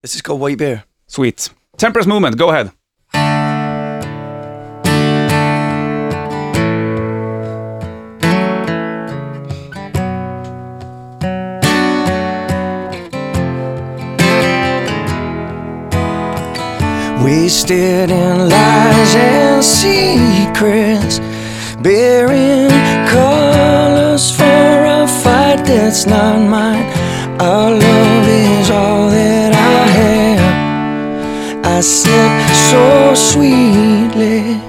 This is called White Bear. Sweet. Temperance movement, go ahead. Wasted in lies and secrets, bearing colors for a fight that's not mine. Our love is all that I. Slip so sweetly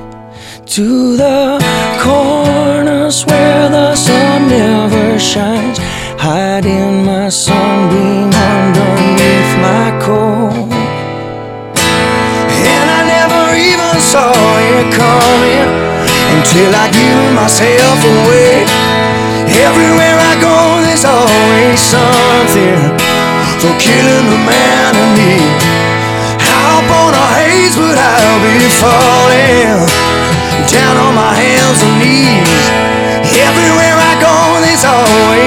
to the corners where the sun never shines, hiding my sunbeam underneath my coat. And I never even saw it coming until I give myself away. Everywhere I go, there's always something for killing the man in me.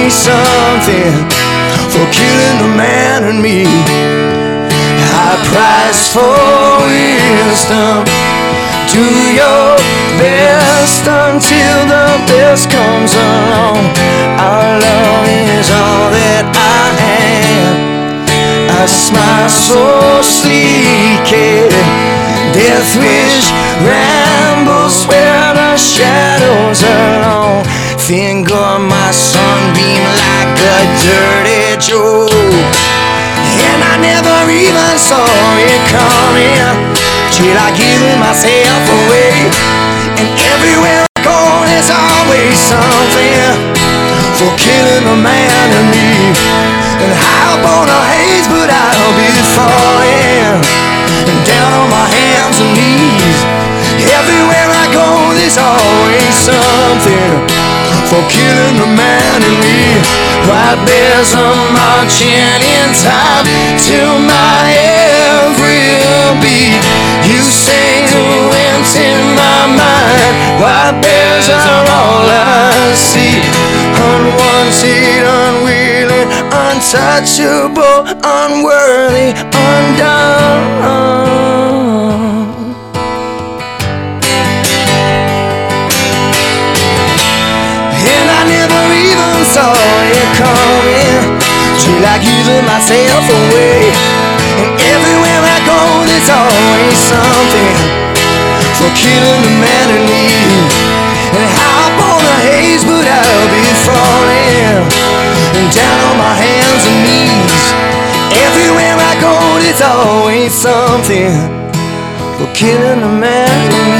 Something for killing the man in me. I prize for wisdom. Do your best until the best comes along. Our love is all that I am. A smile so sleek, death wish rambles where the shadows are long. Finger my sunbeam never even saw it coming Till I given myself away And everywhere I go there's always something. For killing the man in me And high up on a haze but I'll be falling. And down on my hands and knees Everywhere I go there's always something. For killing the man in me White bears are marching in time To my every beat You sing the winds in my mind. White bears are all I see. Unwanted, unwilling, untouchable, unworthy, undone Given myself away. And everywhere I go there's always something For killing the man in me. And hop on the haze but I'll be falling. And down on my hands and knees. Everywhere I go there's always something For killing the man